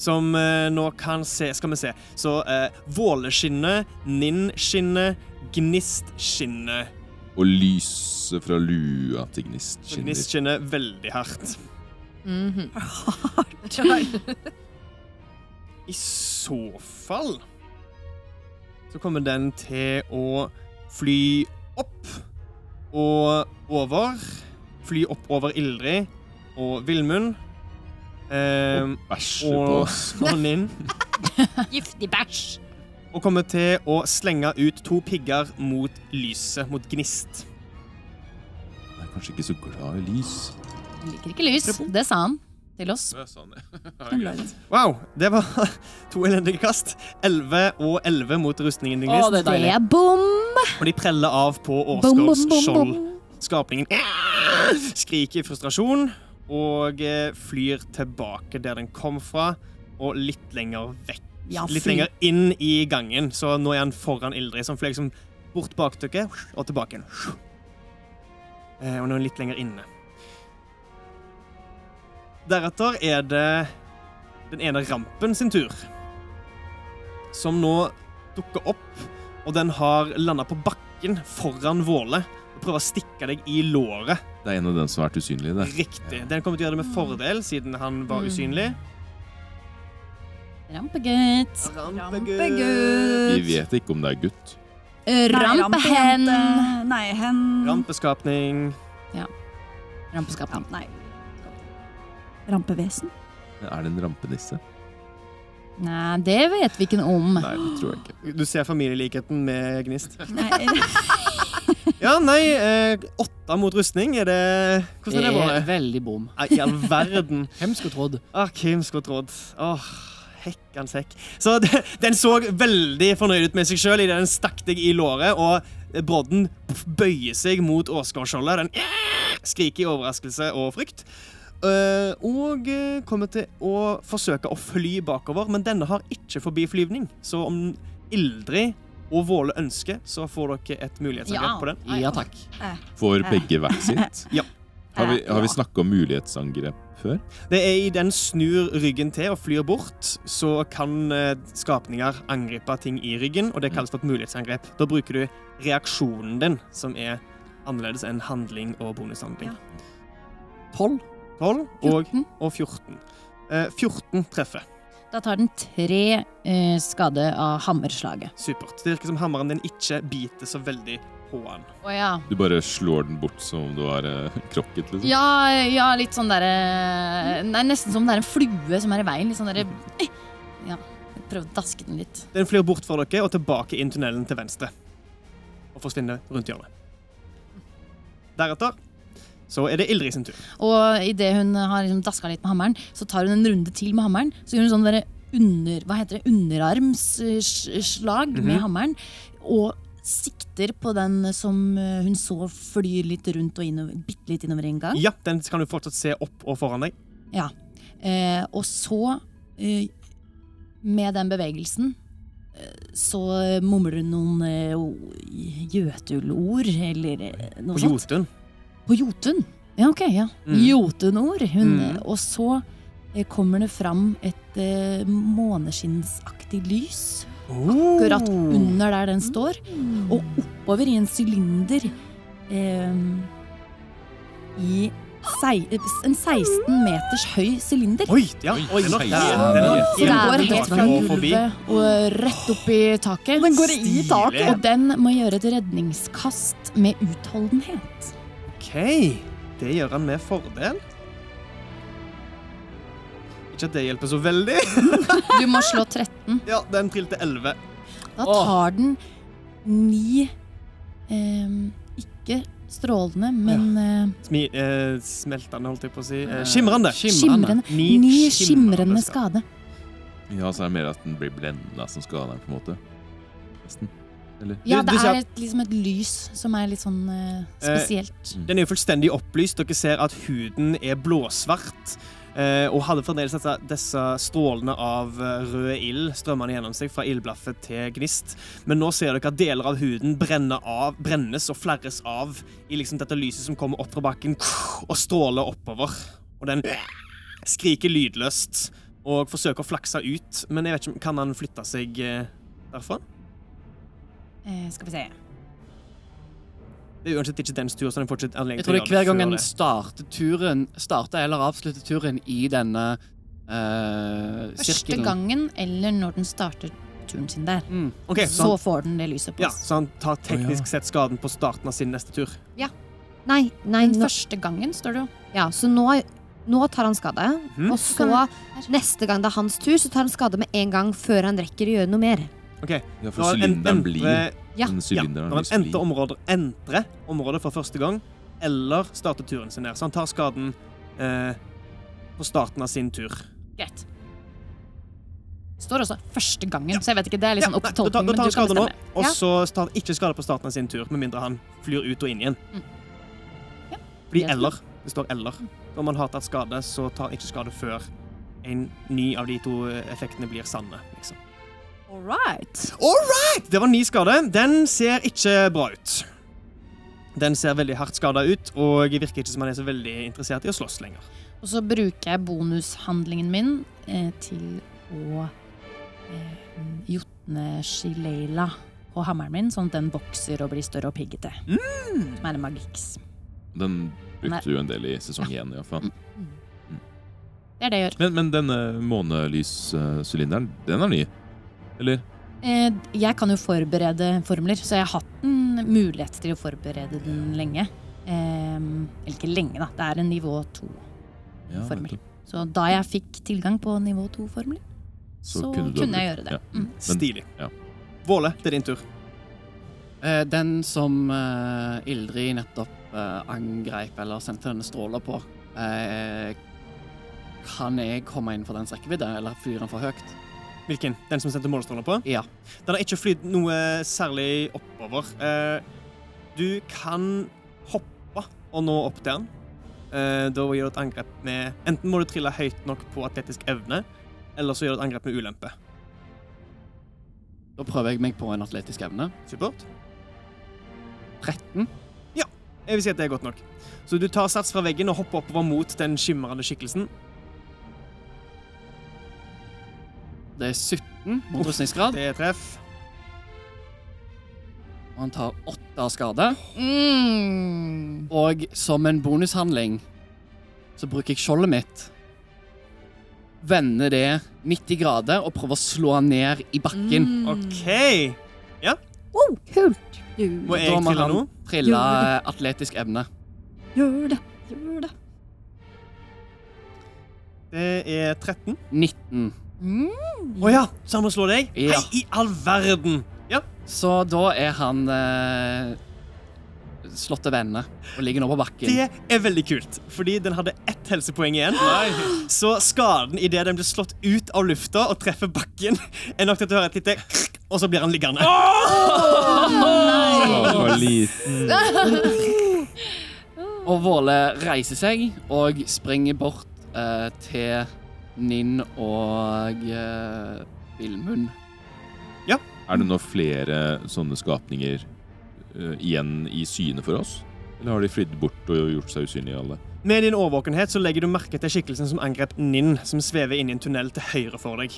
Som eh, nå kan se Skal vi se. Så eh, Våleskinnet, Ninn-skinnet, Gnist-skinnet. Og lyset fra lua til Gnist skinner. Gnist skinner veldig hardt. Mhm. I I så fall så kommer den til å fly opp og over. Fly opp over Ildrid og Villmund. Eh, Bæsje på oss. og Ninn. Giftig bæsj. Og kommer til å slenge ut to pigger mot lyset, mot gnist. Jeg er kanskje ikke så glad i lys. Liker ikke lys. Det sa han til oss. Wow, det var to elendige kast. 11 og 11 mot rustningen din, Å, det er Det er bom! Og de preller av på Åsgårds skjold. Skapningen skriker i frustrasjon og eh, flyr tilbake der den kom fra, og litt lenger vekk. Ja, litt lenger inn i gangen, så nå er han foran Ildrid, som fløy liksom bort bak dere og tilbake igjen. Eh, Og nå er han litt lenger inne. Deretter er det den ene rampen sin tur. Som nå dukker opp, og den har landa på bakken foran Våle. Og prøver å stikke deg i låret. Det er en av dem som har vært usynlig. Det. Riktig. Den kommer til å gjøre det med fordel, siden han var usynlig. Rampegutt. Rampegutt. Vi vet ikke om det er gutt. Nei, Rampehen. Nei, hen. Rampeskapning. Rampeskapning. Nei. Rampevesen. Er det en rampenisse? Nei, det vet vi ikke noe om. Nei, det tror jeg ikke. Du ser familielikheten med Gnist. Nei. Ja, nei, eh, åtte mot rustning, er det Hvordan er det Det er veldig bom. I all verden. Hvem skulle trodd? Ah, Hvem skulle trodd? Åh, hekkans hekk. Så det- den så veldig fornøyd ut med seg sjøl idet den stakk deg i låret, og brodden bøyer seg mot Åsgårdskjoldet. Den skriker i overraskelse og frykt. Eh, og eh, kommer til å forsøke å fly bakover, men denne har ikke forbiflyvning. Så om Ildrid og Våle ønsker, så får dere et mulighetsangrep Ja. på den. Ja takk. Får begge hvert sitt? Ja. Har vi, har vi snakka om mulighetsangrep før? Det er i den snur ryggen til og flyr bort, så kan eh, skapninger angripe ting i ryggen, og det kalles for et mulighetsangrep. Da bruker du reaksjonen din, som er annerledes enn handling og bonushandling. 12. 12 og, 14. og 14. Eh, 14 treffer. Da tar den tre eh, skade av hammerslaget. Supert. Det virker som hammeren din ikke biter så veldig på den. Å ja. Du bare slår den bort som om du var eh, krokket, liksom? Ja, ja, litt sånn derre Nei, nesten som det er en flue som er i veien. Litt sånn derre Ja. Prøv å daske den litt. Den flyr bort fra dere og tilbake inn tunnelen til venstre. Og forsvinner rundt hjørnet. Deretter så er det Ildrid sin tur. Og idet hun har liksom daska litt med hammeren, så tar hun en runde til med hammeren. Så gjør hun sånn derre under, hva heter det, underarmsslag med Mhm. hammeren. Og sikter på den som eh, hun så flyr litt rundt og innover, bitte litt innover en gang. Ja, den kan du fortsatt se opp og foran deg. Ja. Eh, og så, eh, med den bevegelsen, eh, så mumler hun noen eh, jøtulord, eller noe sånt. På. Jotun. På Jotun? Ja, ok. ja. Mm. Jotunord. Hun, Mm. Og så eh, kommer det fram et eh, måneskinnsaktig lys akkurat under der den står, og oppover i en sylinder eh, i sei, en 16 meters høy sylinder. Oi, ja. Oi, Den er Så den går helt fra gulvet og rett opp i taket. Den går i taket. Og den må gjøre et redningskast med utholdenhet. Det gjør han med fordel. Ikke at det hjelper så veldig. Du må slå 13. Ja, den trilte 11. Da tar den ni eh, Ikke strålende, men ja. Smi, eh, smeltende, holdt jeg på å si. Eh, skimrende. skimrende. Ni Ni skimrende skimrende skade. skade. Ja, så er det mer at den blir blenda som skader den, på en måte. Nesten. Eller? Ja, det er et, liksom et lys som er litt sånn eh, spesielt. Den er jo fullstendig opplyst. Dere ser at huden er blåsvart. Eh, og hadde fremdeles disse, disse strålene av eh, rød ild strømmende gjennom seg fra ildblaffet til gnist. Men nå ser dere at deler av huden av, brennes og flerres av i liksom dette lyset som kommer opp fra bakken og stråler oppover. Og den skriker lydløst og forsøker å flakse ut. Men jeg vet ikke, kan han flytte seg eh, derfra? Eh, skal vi se. Det er uansett ikke dens tur, så den får ikke anledning Jeg til tror å det er gjøre hver gang før en det. starter turen Starter eller avslutter turen i denne eh, Første sirkelen. gangen eller når den starter turen sin der. Mm. Ok, så Så han, får den det lyset på ja, oss. så han tar teknisk sett skaden på starten av sin neste tur. Nei, nei Den nå, første gangen, står det jo. ja, så nå, nå tar han skade. Mhm. Og så, neste gang det er hans tur, så tar han skade med en gang før han rekker å gjøre noe mer. Ok, Ja, for sylinderen blir ja. Ja. sylinder. ja, når han å entrer området, entrer området for første gang, eller starter turen sin der. Så han tar skaden eh, på starten av sin tur. Greit. Det står også første gangen, så jeg vet ikke, det er litt sånn opp til Ja, da tar- tolkning. da tar han skade nå, og Ja. så tar han ikke skade på starten av sin tur, med mindre han flyr ut og inn igjen. Mm. Ja. Fordi eller. Det står eller. Om man har tatt skade, så tar han ikke skade før en ny av de to effektene blir sanne. liksom. All right. All right! Det var ni skade. Den ser ikke bra ut. Den ser veldig hardt skada ut, og virker ikke som han er så veldig interessert i å slåss lenger. Og så bruker jeg bonushandlingen min eh, til å eh, jotne Shileila på hammeren min, sånn at den vokser og blir større og piggete. Som er en magiks. Den brukte du en del i sesong én, iallfall. Det er det jeg gjør. Men, men denne månelyssylinderen, den er ny? Eller? Eh, jeg kan jo forberede formler, så jeg har hatt en mulighet til å forberede den lenge. Eh, eller ikke lenge, da. Det er en nivå to-formel. Ja, Så da jeg fikk tilgang på nivå to-formler, så, kunne, kunne jeg gjøre det. ja. Mm. Stilig. ja. Våle, det er din tur. Eh, den som eh, Ildrid nettopp eh, angreip eller sendte denne stråla på, eh, kan jeg komme inn for dens rekkevidde, eller flyr den for høyt? Hvilken? Den som sendte målestråler på? Ja. Den har ikke flydd noe særlig oppover. Eh, du kan hoppe og nå opp til den. Eh, da gjør du et angrep med Enten må du trille høyt nok på atletisk evne, eller så gjør du et angrep med ulempe. Da prøver jeg meg på en atletisk evne. Supert. 13. Jeg vil si at det er godt nok. Så du tar sats fra veggen og hopper oppover mot den skimrende skikkelsen. Det er 17 mot rustningsgrad, Det er treff. og han tar åtte av skade. Mm. Og som en bonushandling så bruker jeg skjoldet mitt. Vender det 90 grader og prøver å slå han ned i bakken. OK. Kult! Du, Må jeg Da må trille han nå? trille atletisk evne. gjør det! Gjør det! Det er 13. 19. Å ja, så han må slå deg? Ja. Hei, i all verden! Ja. Så da er han eh, slått til vende og ligger nå på bakken. Det er veldig kult, fordi den hadde ett helsepoeng igjen. Så skaden idet den blir slått ut av lufta og treffer bakken, er nok til at du hører et lite krk, og så blir han liggende. Oh! Oh, nice. Og Våle reiser seg og springer bort eh, til Ninn og uh, Vilmund. Er det nå flere sånne skapninger uh, igjen i syne for oss? Eller har de flydd bort og gjort seg usynlige alle? Med din årvåkenhet så legger du merke til skikkelsen som angrep Ninn, som svever inn i en tunnel til høyre for deg.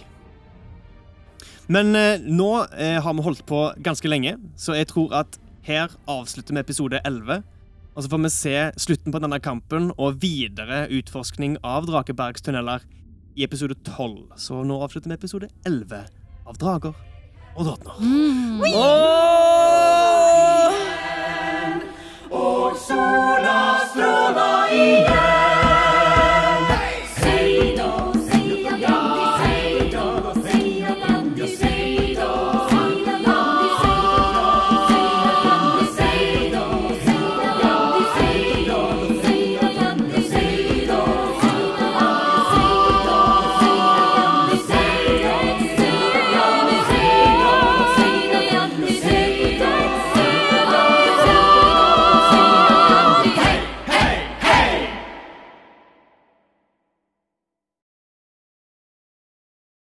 Men eh, nå eh, har vi holdt på ganske lenge, så jeg tror at her avslutter vi episode 11. Og så får vi se slutten på denne kampen og videre utforskning av Drakebergs tunneler i episode 12, så nå avslutter vi episode 11 av Drager og drottner. Mm. Og sola stråler igjen.